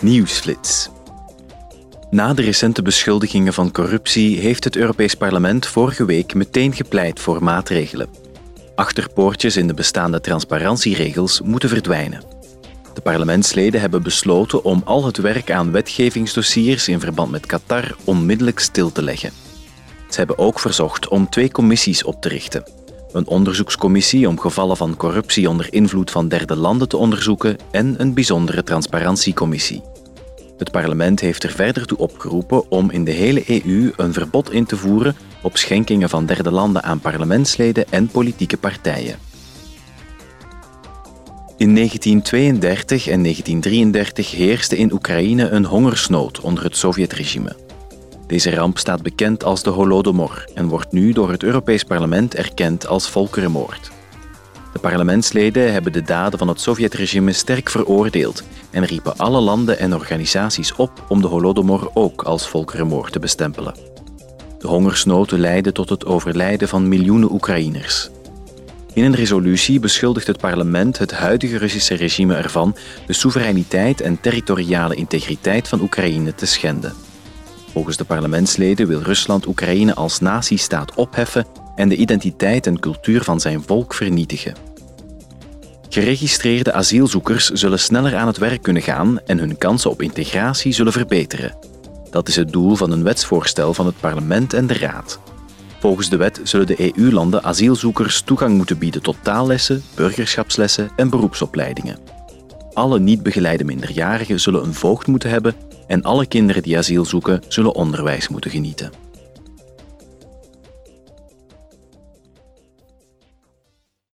Nieuwsflits. Na de recente beschuldigingen van corruptie heeft het Europees Parlement vorige week meteen gepleit voor maatregelen. Achterpoortjes in de bestaande transparantieregels moeten verdwijnen. De parlementsleden hebben besloten om al het werk aan wetgevingsdossiers in verband met Qatar onmiddellijk stil te leggen. Ze hebben ook verzocht om twee commissies op te richten. Een onderzoekscommissie om gevallen van corruptie onder invloed van derde landen te onderzoeken en een bijzondere transparantiecommissie. Het parlement heeft er verder toe opgeroepen om in de hele EU een verbod in te voeren op schenkingen van derde landen aan parlementsleden en politieke partijen. In 1932 en 1933 heerste in Oekraïne een hongersnood onder het Sovjetregime. Deze ramp staat bekend als de Holodomor en wordt nu door het Europees Parlement erkend als volkerenmoord. De parlementsleden hebben de daden van het Sovjetregime sterk veroordeeld en riepen alle landen en organisaties op om de Holodomor ook als volkerenmoord te bestempelen. De hongersnood leidde tot het overlijden van miljoenen Oekraïners. In een resolutie beschuldigt het parlement het huidige Russische regime ervan de soevereiniteit en territoriale integriteit van Oekraïne te schenden. Volgens de parlementsleden wil Rusland Oekraïne als natiestaat opheffen en de identiteit en cultuur van zijn volk vernietigen. Geregistreerde asielzoekers zullen sneller aan het werk kunnen gaan en hun kansen op integratie zullen verbeteren. Dat is het doel van een wetsvoorstel van het parlement en de raad. Volgens de wet zullen de EU-landen asielzoekers toegang moeten bieden tot taallessen, burgerschapslessen en beroepsopleidingen. Alle niet begeleide minderjarigen zullen een voogd moeten hebben en alle kinderen die asiel zoeken zullen onderwijs moeten genieten.